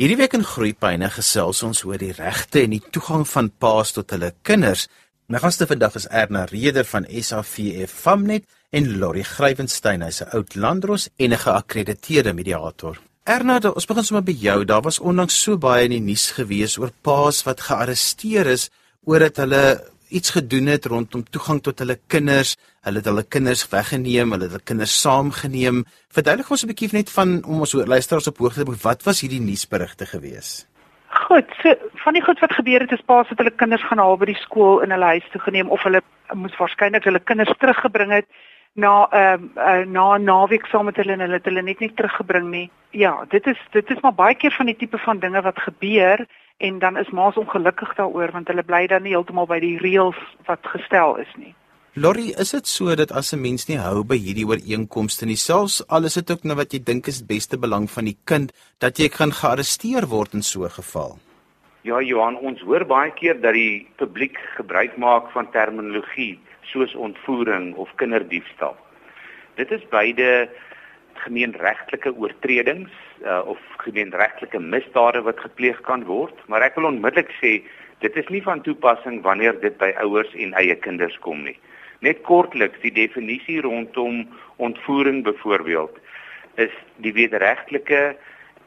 Hierdie week in Groepyne gesels ons oor die regte en die toegang van paas tot hulle kinders. My gaste vandag is Erna Reder van SAVF Famnet en Lori Grywenstein, hy's 'n oud landros en 'n geakkrediteerde mediator. Erna, ons begin sommer by jou. Daar was onlangs so baie in die nuus gewees oor paas wat gearresteer is oor dat hulle iets gedoen het rondom toegang tot hulle kinders. Hulle het hulle kinders weggeneem, hulle het hulle kinders saamgeneem. Verduidelik ons 'n bietjie net van om ons luisteraars op hoogte te bring. Wat was hierdie nuusberigte gewees? Goed, so van die goed wat gebeur het is paas het hulle kinders gaan haal by die skool in hulle huis toe geneem of hulle moes waarskynlik hulle kinders teruggebring het na ehm uh, uh, na naweek saam met hulle en hulle het hulle net nie teruggebring nie. Ja, dit is dit is maar baie keer van die tipe van dinge wat gebeur en dan is ma's ongelukkig daaroor want hulle bly dan nie heeltemal by die reëls wat gestel is nie. Lori, is dit so dat as 'n mens nie hou by hierdie ooreenkomste nie, selfs al is dit ook nou wat jy dink is beste belang van die kind, dat jy kan gearresteer word in so 'n geval? Ja, Johan, ons hoor baie keer dat die publiek gebruik maak van terminologie soos ontvoering of kinderdiefstal. Dit is beide gemeenregtelike oortredings uh, of gemeenregtelike misdade wat gepleeg kan word, maar ek wil onmiddellik sê dit is nie van toepassing wanneer dit by ouers en eie kinders kom nie. Net kortliks die definisie rondom ontvoering byvoorbeeld is die wederregtelike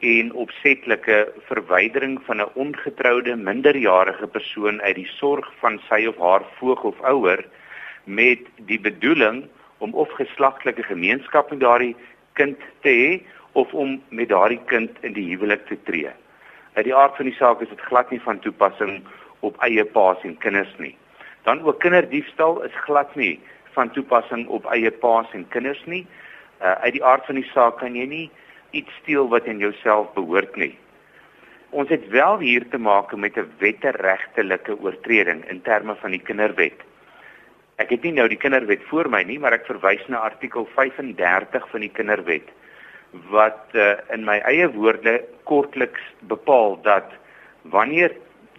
en opsetlike verwydering van 'n ongetroude minderjarige persoon uit die sorg van sy of haar voog of ouer met die bedoeling om of geslagtelike gemeenskap met daardie kind te hê of om met daardie kind in die huwelik te tree. Uit die aard van die saak is dit glad nie van toepassing op eie paas en kinders nie. Dan ook kinderdiefstal is glad nie van toepassing op eie paas en kinders nie. Uh, uit die aard van die saak kan jy nie iets steel wat aan jouself behoort nie. Ons het wel hier te maak met 'n wetteregtelike oortreding in terme van die kinderwet. Ek het nie nou die kinderwet voor my nie, maar ek verwys na artikel 35 van die kinderwet wat uh, in my eie woorde kortliks bepaal dat wanneer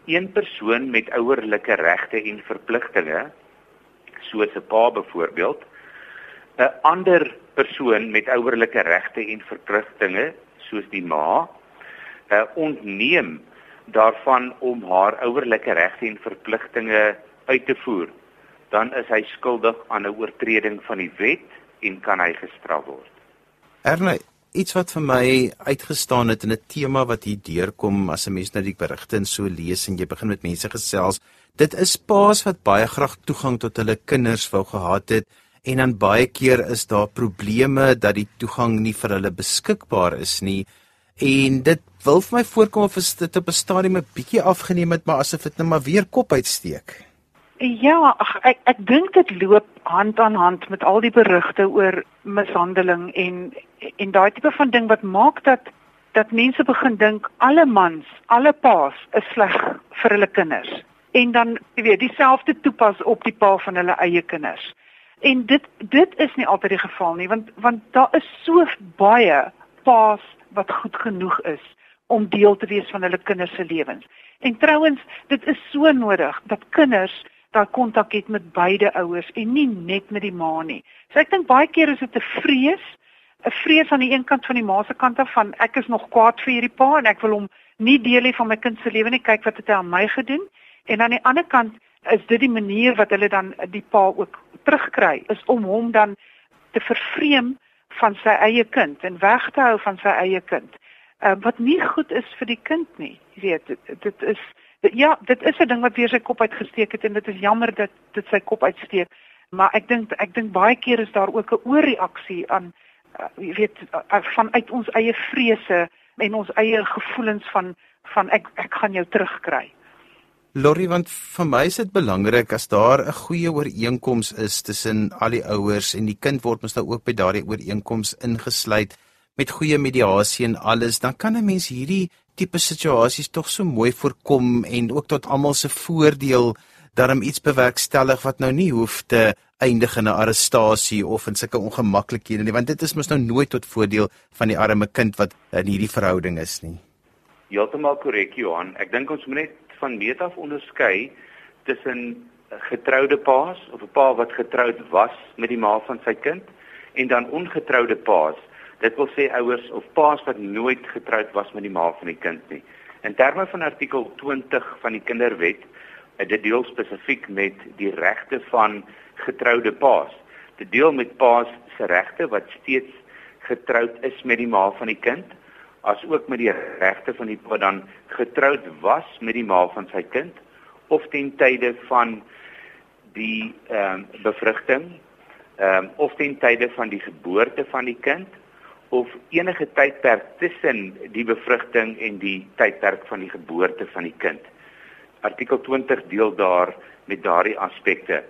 een persoon met ouerlike regte en verpligtinge soos 'n pa byvoorbeeld 'n ander persoon met ouerlike regte en verpligtinge soos die ma uh, ontneem daarvan om haar ouerlike regte en verpligtinge uit te voer dan is hy skuldig aan 'n oortreding van die wet en kan hy gestraf word. Erne, iets wat vir my uitgestaan het in 'n tema wat hier deurkom as 'n mens nou die berigte en so lees en jy begin met mense gesels, dit is paas wat baie graag toegang tot hulle kinders wou gehad het en dan baie keer is daar probleme dat die toegang nie vir hulle beskikbaar is nie. En dit wil vir my voorkom of dit op 'n stadium 'n bietjie afgeneem het, maar asof dit net maar weer kop uitsteek. Ja, ach, ek ek dink dit loop hand aan hand met al die berigte oor mishandeling en en daai tipe van ding wat maak dat dat mense begin dink alle mans, alle paas is sleg vir hulle kinders. En dan jy weet, dieselfde toepas op die pa van hulle eie kinders. En dit dit is nie altyd die geval nie, want want daar is so baie paas wat goed genoeg is om deel te wees van hulle kinders se lewens. En trouens, dit is so nodig dat kinders daai kontak het met beide ouers en nie net met die ma nie. So ek dink baie keer is dit 'n vrees, 'n vrees aan die een kant van die ma se kant af van ek is nog kwaad vir hierdie pa en ek wil hom nie deel hê van my kind se lewe nie, kyk wat het hy aan my gedoen. En aan die ander kant is dit die manier wat hulle dan die pa ook terugkry, is om hom dan te vervreem van sy eie kind en weg te hou van sy eie kind. Uh, wat nie goed is vir die kind nie. Jy weet, dit, dit is Ja, dit is 'n ding wat weer sy kop uitgesteek het en dit is jammer dat dit sy kop uitsteek. Maar ek dink ek dink baie keer is daar ook 'n oorreaksie aan uh, jy weet uh, vanuit ons eie vrese en ons eie gevoelens van van ek ek gaan jou terugkry. Lori, want vir my is dit belangrik as daar 'n goeie ooreenkoms is tussen al die ouers en die kind word mos nou ook by daardie ooreenkoms ingesluit met goeie mediasie en alles, dan kan 'n mens hierdie tipe situasies tog so mooi voorkom en ook tot almal se voordeel daarom iets bewerkstellig wat nou nie hoef te eindig in 'n arrestasie of in sulke ongemaklikhede nie want dit is mos nou nooit tot voordeel van die arme kind wat in hierdie verhouding is nie. Heeltemal korrek Johan. Ek dink ons moet net van meet af onderskei tussen getroude paas of 'n pa wat getroud was met die ma van sy kind en dan ongetroude paas Dit wil sê ouers of paas wat nooit getroud was met die ma van die kind nie. In terme van artikel 20 van die Kinderwet, dit deel spesifiek met die regte van getroude paas. Dit deel met paas se regte wat steeds getroud is met die ma van die kind, asook met die regte van die pa dan getroud was met die ma van sy kind of ten tye van die ehm um, bevrugting ehm um, of ten tye van die geboorte van die kind of enige tydperk tussen die bevrugting en die tydperk van die geboorte van die kind. Artikel 20 deel daar met daardie aspekte.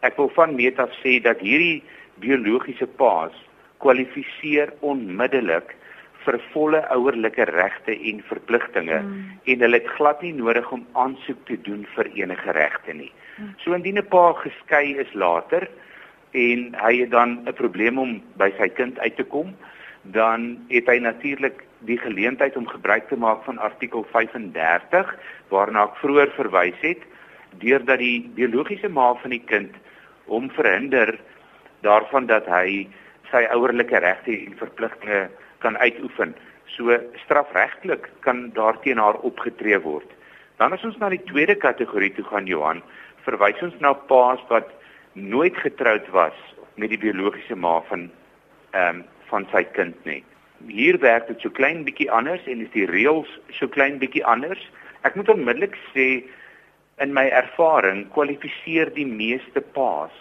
Ek wil van meet af sê dat hierdie biologiese paas kwalifiseer onmiddellik vir volle ouerlike regte en verpligtinge mm. en hulle het glad nie nodig om aansoek te doen vir enige regte nie. Mm. So indien 'n pa geskei is later en hy het dan 'n probleem om by sy kind uit te kom, dan het hy natuurlik die geleentheid om gebruik te maak van artikel 35 waarna ek vroeër verwys het deurdat die biologiese ma van die kind hom verhinder daarvan dat hy sy ouerlike regte en verpligtinge kan uitoefen. So strafregtelik kan daarteen haar opgetree word. Dan as ons na die tweede kategorie toe gaan Johan, verwys ons na paas wat nooit getroud was met die biologiese ma van ehm um, van sy kind nie. Hier werk dit so klein bietjie anders en is die reëls so klein bietjie anders. Ek moet onmiddellik sê in my ervaring kwalifiseer die meeste paas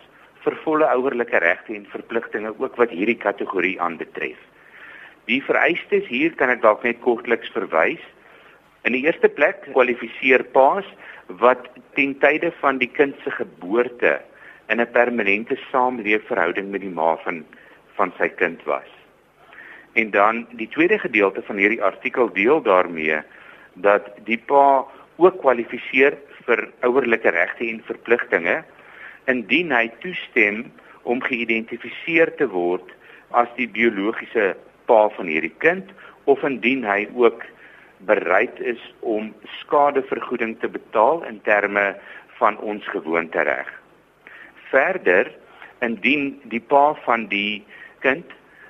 vir volle ouerlike regte en verpligtinge ook wat hierdie kategorie aanbetref. Die vereistes hier kan ek dalk net kortliks verwys. In die eerste plek kwalifiseer paas wat ten tye van die kind se geboorte in 'n permanente saamleefverhouding met die ma van van sy kind was. En dan die tweede gedeelte van hierdie artikel deel daarmee dat die pa ook kwalifiseer vir ouerlike regte en verpligtinge indien hy toestem om geïdentifiseer te word as die biologiese pa van hierdie kind of indien hy ook bereid is om skadevergoeding te betaal in terme van ons gewoontereg. Verder indien die pa van die kind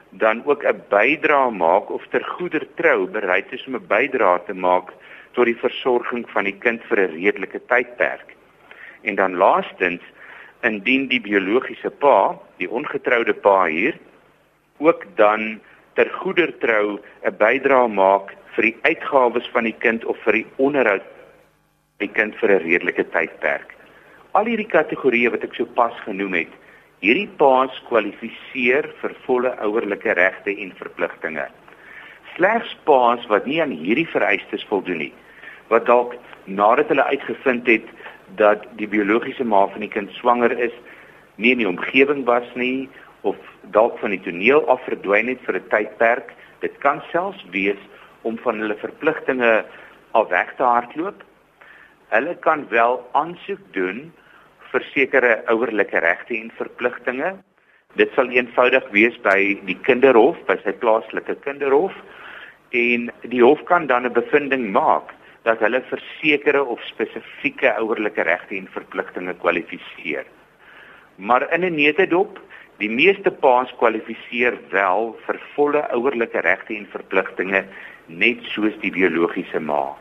dan ook 'n bydrae maak of ter goeder trou bereid is om 'n bydrae te maak tot die versorging van die kind vir 'n redelike tydperk. En dan laastens, indien die biologiese pa, die ongetroude pa hier, ook dan ter goeder trou 'n bydrae maak vir die uitgawes van die kind of vir die onderhoud van die kind vir 'n redelike tydperk. Al hierdie kategorieë wat ek sopas genoem het, Hierdie paas kwalifiseer vir volle ouerlike regte en verpligtinge. Slegs paas wat nie aan hierdie vereistes voldoen nie, wat dalk nadat hulle uitgevind het dat die biologiese ma van die kind swanger is, nie in die omgewing was nie of dalk van die toneel af verdwyn het vir 'n tydperk, dit kan selfs wees om van hulle verpligtinge af weg te hardloop. Hulle kan wel aansoek doen vir sekere ouerlike regte en verpligtinge. Dit sal eenvoudig wees by die kinderhof, by sy plaaslike kinderhof en die hof kan dan 'n bevinding maak dat hulle vir sekere of spesifieke ouerlike regte en verpligtinge kwalifiseer. Maar in 'n netedop, die meeste paas kwalifiseer wel vir volle ouerlike regte en verpligtinge net soos die biologiese ma.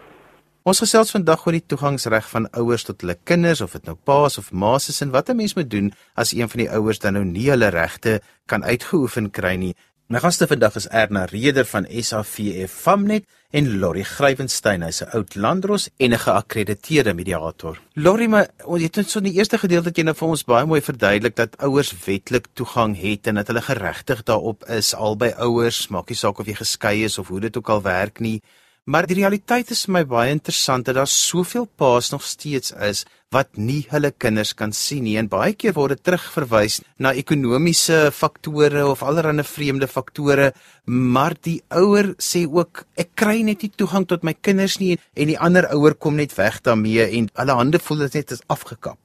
Ons gesels vandag oor die toegangsreg van ouers tot hulle kinders of dit nou paas of ma's is en wat 'n mens moet doen as een van die ouers dan nou nie hulle regte kan uitgeoefen kry nie. My gaste vandag is Erna Reder van SAVF Famnet en Lori Grywenstein, hy's 'n oud landros en 'n geakkrediteerde mediator. Lori, maar ons het net so in die eerste gedeelte dat jy nou vir ons baie mooi verduidelik dat ouers wetlik toegang het en dat hulle geregtig daarop is albei ouers, maak nie saak of jy geskei is of hoe dit ook al werk nie. Maar die realiteit is vir my baie interessant dat daar soveel paas nog steeds is wat nie hulle kinders kan sien nie en baie keer word dit terugverwys na ekonomiese faktore of allerlei vreemde faktore maar die ouer sê ook ek kry net nie toegang tot my kinders nie en die ander ouer kom net weg daarmee en hulle hande voel dit net is afgekap.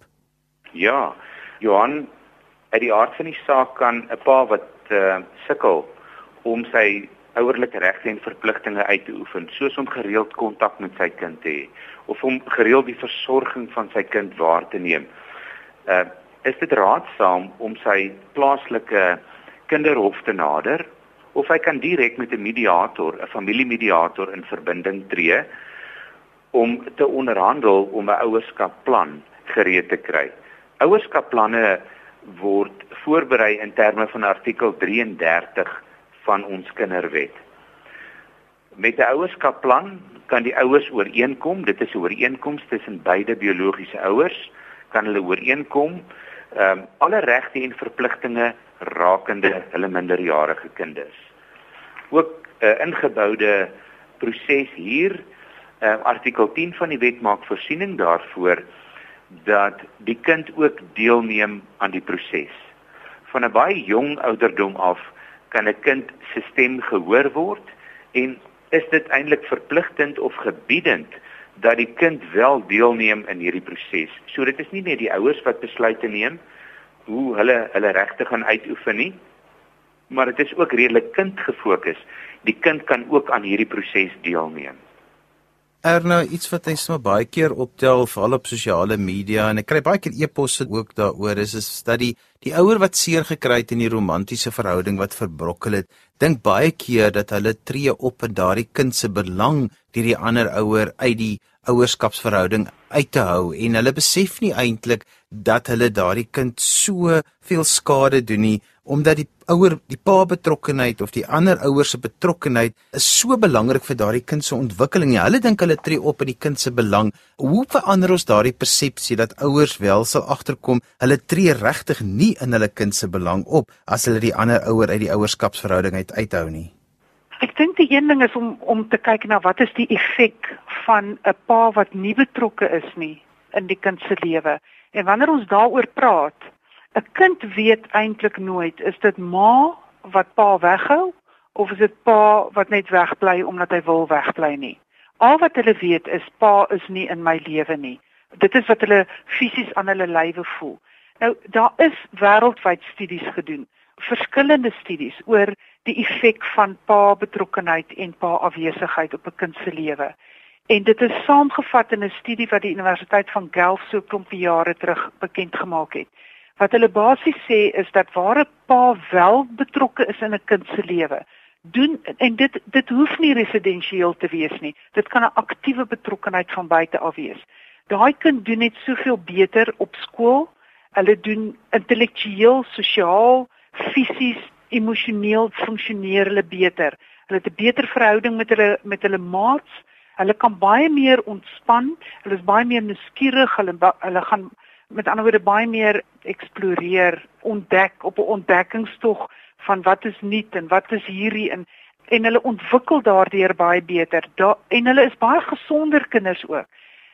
Ja, Johan, uit die aard van die saak kan 'n pa wat uh, sukkel om sy ouerlike regte en verpligtinge uit te oefen, soos om gereeld kontak met sy kind te hê of om gereeld die versorging van sy kind waar te neem. Uh is dit raadsaam om sy plaaslike kinderhof te nader of hy kan direk met 'n mediator, 'n familiemediator in verbinding tree om te onderhandel om 'n ouerskapplan gereed te kry. Ouerskapplanne word voorberei in terme van artikel 33 van ons kinderwet. Met 'n ouerskapplan kan die ouers ooreenkom, dit is 'n ooreenkoms tussen beide biologiese ouers, kan hulle ooreenkom ehm um, alle regte en verpligtinge rakende hulle minderjarige kinders. Ook 'n uh, ingeboude proses hier, uh, artikel 10 van die wet maak voorsiening daarvoor dat die kind ook deelneem aan die proses. Van 'n baie jong ouderdom af kan 'n kind se stem gehoor word en is dit eintlik verpligtend of gebiedend dat die kind wel deelneem in hierdie proses. So dit is nie net die ouers wat besluite neem hoe hulle hulle regte gaan uitoefen nie, maar dit is ook redelik kindgefokus. Die kind kan ook aan hierdie proses deelneem. Erna, iets wat ek sommer baie keer optel veral op sosiale media en ek kry baie keer e-posse ook daaroor is is dat die die ouer wat seer gekry het in die romantiese verhouding wat verbrokkel het, dink baie keer dat hulle tree op in daardie kind se belang deur die ander ouer uit die ouerskapsverhouding uit te hou. En hulle besef nie eintlik dat hulle daardie kind so veel skade doen nie omdat die ouer die pa betrokkenheid of die ander ouers se betrokkenheid is so belangrik vir daardie kind se ontwikkeling. Ja, hulle dink hulle tree op in die kind se belang. Hoe verander ons daardie persepsie dat ouers wel sal agterkom hulle tree regtig nie in hulle kind se belang op as hulle die ander ouer uit die ouerskapsverhouding uit uithou nie? Ek dink die een ding is om om te kyk na wat is die effek van 'n pa wat nie betrokke is nie in die kind se lewe. En wanneer ons daaroor praat, 'n kind weet eintlik nooit is dit ma wat pa weghou of is dit pa wat net wegbly omdat hy wil wegbly nie. Al wat hulle weet is pa is nie in my lewe nie. Dit is wat hulle fisies aan hulle lywe voel. Nou daar is wêreldwyd studies gedoen, verskillende studies oor die effek van pa betrokkenheid en pa afwesigheid op 'n kind se lewe. En dit is saamgevat in 'n studie wat die Universiteit van Guelph so 'n klompie jare terug bekend gemaak het. Wat hulle basies sê is dat waar 'n pa wel betrokke is in 'n kind se lewe, doen en dit dit hoef nie residensieel te wees nie. Dit kan 'n aktiewe betrokkenheid van buite af wees. Daai kind doen net soveel beter op skool. Hulle doen intellektueel, sosiaal, fisies, emosioneel funksioneer hulle beter. Hulle het 'n beter verhouding met hulle met hulle maats. Hulle kan baie meer ontspan. Hulle is baie meer nuuskierig. Hulle hulle gaan met ander woorde baie meer eksploreer, ontdek op 'n ontdekkingstog van wat is nuut en wat is hierdie in en hulle ontwikkel daardeur baie beter. Da en hulle is baie gesonder kinders ook.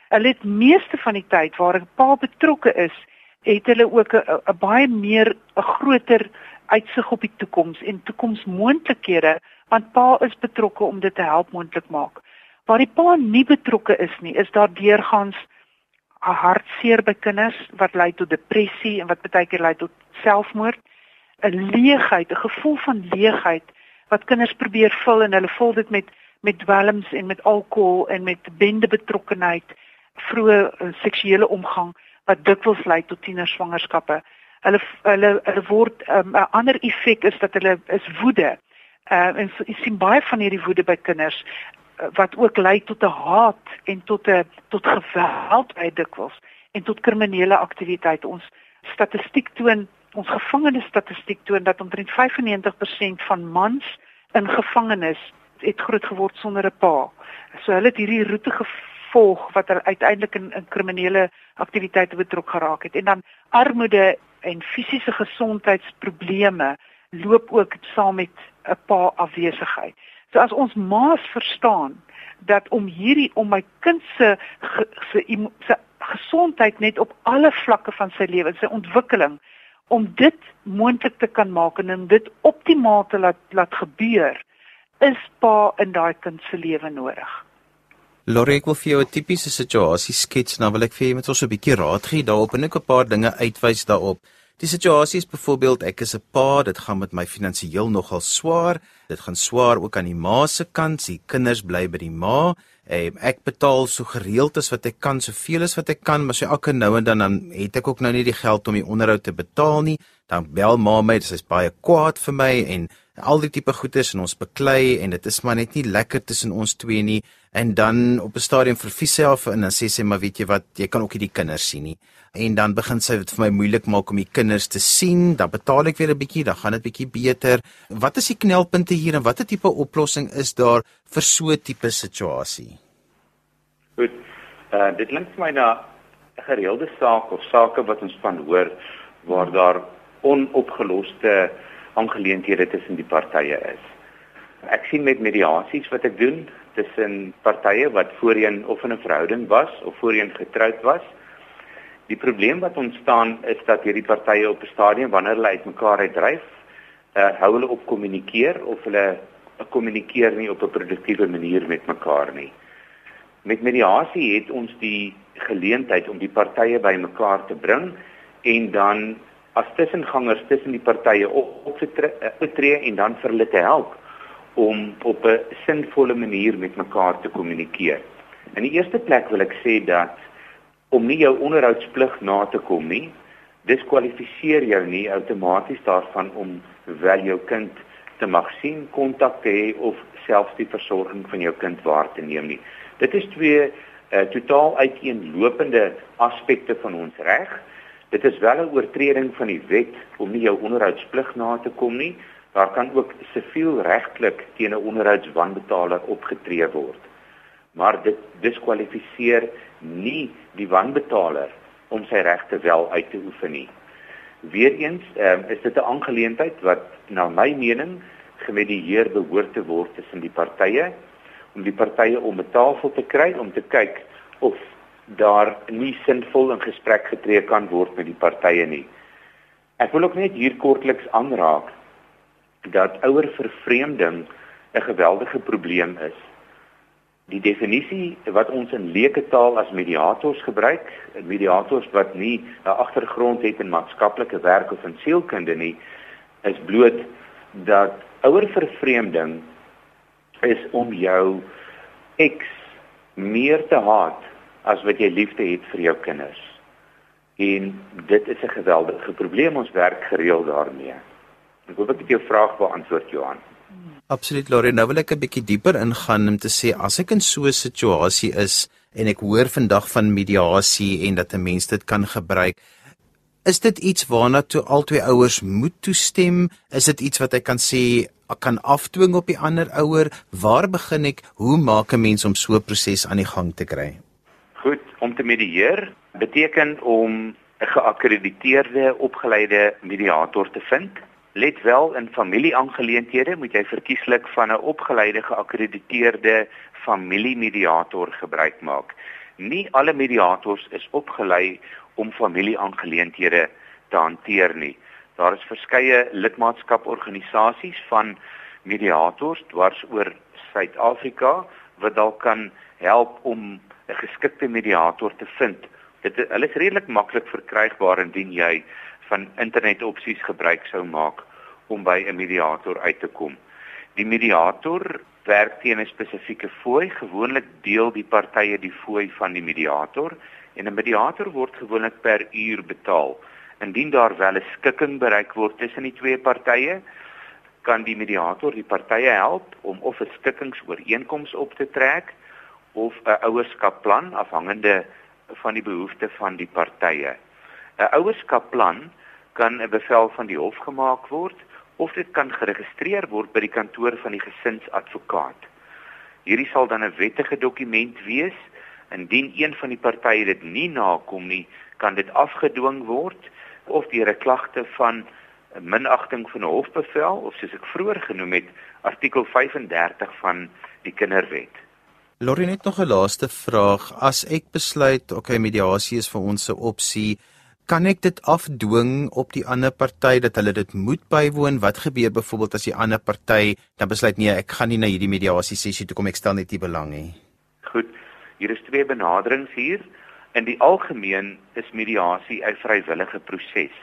Hulle het meeste van die tyd waar 'n pa betrokke is, het hulle ook 'n baie meer 'n groter uitsig op die toekoms en toekomsmoontlikhede want pa is betrokke om dit te help moontlik maak. Waar die pa nie betrokke is nie, is daar deurgangs hartseer by kinders wat lei tot depressie en wat baie keer lei tot selfmoord, 'n leegheid, 'n gevoel van leegheid wat kinders probeer vul en hulle vul dit met met dwelms en met alkohol en met bende betrokkenheid, vroeë uh, seksuele omgang wat dikwels lei tot tienerswangerskappe. Hulle hulle hulle word um, 'n um, ander effek is dat hulle is woede. Uh, en jy sien baie van hierdie woede by kinders wat ook lei tot 'n haat en tot 'n tot geweld by dikwels en tot kriminele aktiwiteite. Ons statistiek toon, ons gevangenes statistiek toon dat omtrent 95% van mans in gevangenis het groot geword sonder 'n pa. So hulle het hierdie roete gevolg wat hulle uiteindelik in, in kriminele aktiwiteite betrok geraak het. En dan armoede en fisiese gesondheidsprobleme loop ook saam met 'n pa afwesigheid. So as ons maas verstaan dat om hierdie om my kind se se se gesondheid net op alle vlakke van sy lewe, sy ontwikkeling om dit moontlik te kan maak en om dit optimaal te laat laat gebeur, is pa in daai kind se lewe nodig. Lore, ek wil vir jou 'n tipiese situasie skets, nou wil ek vir jou met ons 'n bietjie raad gee daarop en ek 'n paar dinge uitwys daarop. Die situasie is byvoorbeeld ek is 'n pa, dit gaan met my finansiëel nogal swaar. Dit gaan swaar ook aan die ma se kant. Die kinders bly by die ma. Ehm ek betaal so gereeld as wat ek kan, soveel as wat ek kan, maar so elke nou en dan dan het ek ook nou nie die geld om die onderhoud te betaal nie. Dan bel ma my, sy is baie kwaad vir my en al die tipe goeders en ons beklei en dit is maar net nie lekker tussen ons twee nie. En dan op 'n stadium vervies sy af en dan sê sy maar weet jy wat jy kan ook nie die kinders sien nie. En dan begin sy dit vir my moeilik maak om die kinders te sien. Dan betaal ek weer 'n bietjie dan gaan dit bietjie beter. Wat is die knelpunte hier en watter tipe oplossing is daar vir so 'n tipe situasie? Goed. Uh dit klink vir my na 'n gereelde saak of sake wat ons van hoor waar daar onopgeloste aangeleenthede tussen die partye is. Ek sien met mediasies wat ek doen tussen partye wat voorheen of in 'n verhouding was of voorheen getroud was. Die probleem wat ontstaan is dat hierdie partye op 'n stadium wanneer hulle uitmekaar uitdryf, uh, hou hulle op kommunikeer of hulle kommunikeer nie op 'n produktiewe manier met mekaar nie. Met mediasie het ons die geleentheid om die partye bymekaar te bring en dan as tussengangers tussen die partye op te eh, tree en dan vir hulle te help om op 'n sinvolle manier met mekaar te kommunikeer. In die eerste plek wil ek sê dat om nie jou onderhoudsplig na te kom nie, diskwalifiseer jou nie outomaties daarvan om wel jou kind te mag sien, kontak te hê of selfs die versorging van jou kind waar te neem nie. Dit is twee uh, totaal uiteenlopende aspekte van ons reg. Dit is wel 'n oortreding van die wet om nie jou onderhoudsplig na te kom nie. Daar kan ook siviel regtelik teen 'n onderhoudswanbetaler opgetree word. Maar dit diskwalifiseer nie die wanbetaler om sy regte wel uit te oefen nie. Weereens um, is dit 'n aangeleentheid wat na my mening gemedieer behoort te word tussen die partye om die partye om 'n tafel te kry om te kyk of daar nie sinvol in gesprek getree kan word met die partye nie. Ek wil ook net hier kortliks aanraak dat ouer vervreemding 'n geweldige probleem is. Die definisie wat ons in leuke taal as mediators gebruik, mediators wat nie 'n agtergrond het in maatskaplike werk of in sielkunde nie, is bloot dat ouer vervreemding is om jou ex meer te haat as wat jy liefde het vir jou kinders. En dit is 'n geweldige probleem ons werk gereeld daarmee. Ek hoop ek het jou vraag beantwoord Johan. Absoluut Lore, nou wil ek 'n bietjie dieper ingaan om te sê as ek in so 'n situasie is en ek hoor vandag van mediasie en dat 'n mens dit kan gebruik, is dit iets waarna toe albei ouers moet toestem? Is dit iets wat ek kan sê kan afdwing op die ander ouer? Waar begin ek? Hoe maak 'n mens om so 'n proses aan die gang te kry? Om te medieer beteken om 'n geakkrediteerde, opgeleide mediator te vind. Let wel in familieaangeleenthede moet jy verkieslik van 'n opgeleide, geakkrediteerde familiemediator gebruik maak. Nie alle mediators is opgelei om familieaangeleenthede te hanteer nie. Daar is verskeie lidmaatskaporganisasies van mediators dwars oor Suid-Afrika wat dalk kan help om 'n geskikte mediator te vind. Dit hulle is redelik maklik verkrygbaar indien jy van internetopsies gebruik sou maak om by 'n mediator uit te kom. Die mediator werk teen 'n spesifieke fooi. Gewoonlik deel die partye die fooi van die mediator en 'n mediator word gewoonlik per uur betaal. Indien daar wel 'n skikking bereik word tussen die twee partye, kan die mediator die partye help om of 'n skikkingsooreenkoms op te trek of 'n ouerskapplan afhangende van die behoeftes van die partye. 'n Ouerskapplan kan 'n bevel van die hof gemaak word of dit kan geregistreer word by die kantoor van die gesinsadvokaat. Hierdie sal dan 'n wettige dokument wees. Indien een van die partye dit nie nakom nie, kan dit afgedwing word of deur 'n klagte van minagting van 'n hofbevel of soos ek vroeër genoem het artikel 35 van die kinderwet. Lorrie net nog 'n laaste vraag. As ek besluit, okay, mediasie is vir ons 'n opsie, kan ek dit afdwing op die ander party dat hulle dit moet bywoon? Wat gebeur byvoorbeeld as die ander party dan besluit nee, ek gaan nie na hierdie mediasie sessie toe kom ek stel net nie belang nie. Goed. Hier is twee benaderings hier. In die algemeen is mediasie 'n vrywillige proses.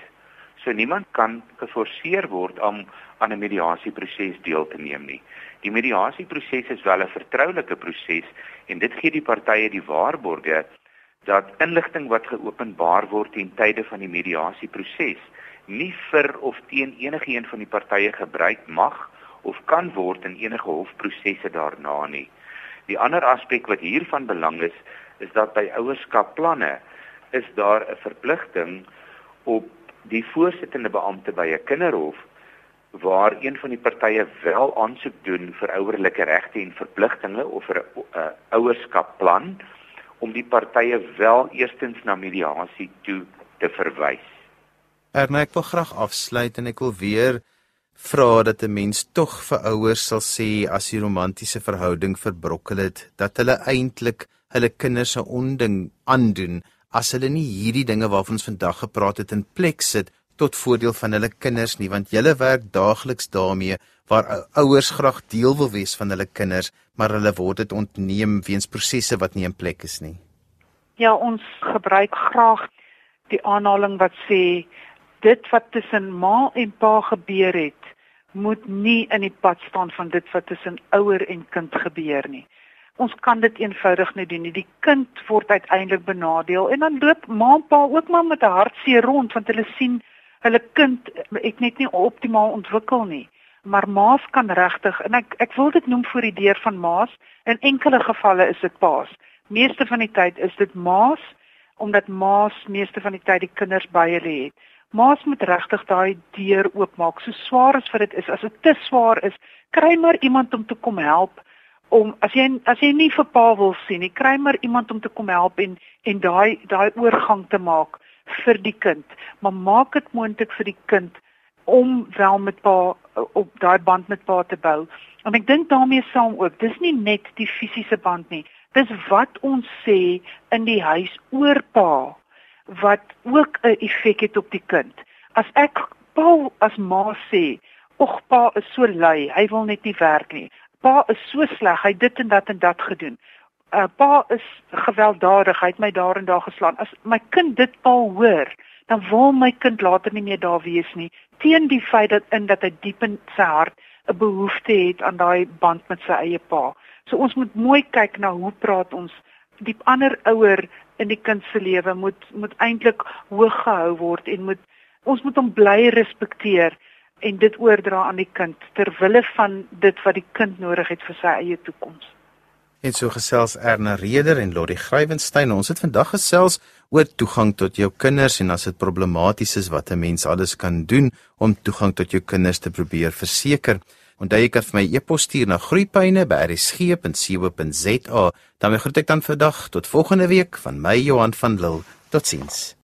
So niemand kan geforseer word om aan 'n mediasieproses deel te neem nie. Die mediasieproses is wel 'n vertroulike proses en dit gee die partye die waarborge dat inligting wat geopenbaar word ten tye van die mediasieproses nie vir of teen enige een van die partye gebruik mag of kan word in enige hofprosesse daarna nie. Die ander aspek wat hiervan belang is, is dat by ouerskapplanne is daar 'n verpligting op die voorsittende beampte by 'n kinderhof waar een van die partye wel aansoek doen vir ouerlike regte en verpligtinge of vir 'n uh, ouerskapplan om die partye wel eerstens na mediasie toe te verwys. Erna, ek wil graag afsluit en ek wil weer vra dat 'n mens tog vir ouers sal sê as die romantiese verhouding verbrokkel het dat hulle eintlik hulle kinders se onding aandoen as hulle nie hierdie dinge waarvan ons vandag gepraat het in plek sit tot voordeel van hulle kinders nie want julle werk daagliks daarmee waar ouers graag deel wil wees van hulle kinders maar hulle word dit ontneem weens prosesse wat nie in plek is nie. Ja, ons gebruik graag die aanhaling wat sê dit wat tussen ma en pa gebeur het moet nie in die pad staan van dit wat tussen ouer en kind gebeur nie. Ons kan dit eenvoudig nie doen nie. Die kind word uiteindelik benadeel en dan loop ma en pa ook maar met 'n hartseer rond want hulle sien hulle kind ek net nie optimaal ontwikkel nie. Maar maas kan regtig en ek ek wil dit noem voor die deur van maas. In enkele gevalle is dit paas. Meeste van die tyd is dit maas omdat maas meeste van die tyd die kinders by hulle het. Maas moet regtig daai deur oopmaak. So swaar as vir dit is, as dit te swaar is, kry maar iemand om te kom help om as jy as jy nie vir pa wil sien nie, kry maar iemand om te kom help en en daai daai oorgang te maak vir die kind, maar maak dit moontlik vir die kind om wel met pa op daai band met pa te bou. En ek dink daarmee saam ook, dis nie net die fisiese band nie. Dis wat ons sê in die huis oor pa wat ook 'n effek het op die kind. As ek pa as ma sê, "Ag pa is so lui, hy wil net nie werk nie. Pa is so sleg, hy dit en dat en dat gedoen." Uh, pa is gewelddadig, hy het my daar en daar geslaan. As my kind dit al hoor, dan wil my kind later nie meer daar wees nie. Teen die feit dat in dat hy diep in sy hart 'n behoefte het aan daai band met sy eie pa. So ons moet mooi kyk na hoe praat ons. Die ander ouer in die kind se lewe moet moet eintlik hoog gehou word en moet ons moet hom bly respekteer en dit oordra aan die kind ter wille van dit wat die kind nodig het vir sy eie toekoms. En so gesels Erna Reder en Lori Grywenstein. Ons het vandag gesels oor toegang tot jou kinders en as dit problematies is wat 'n mens alles kan doen om toegang tot jou kinders te probeer verseker. Onthou jy kan vir my e-pos stuur na groeipyne@rsg.co.za. Dan groet ek dan vandag tot volgende week van my Johan van Lille. Totsiens.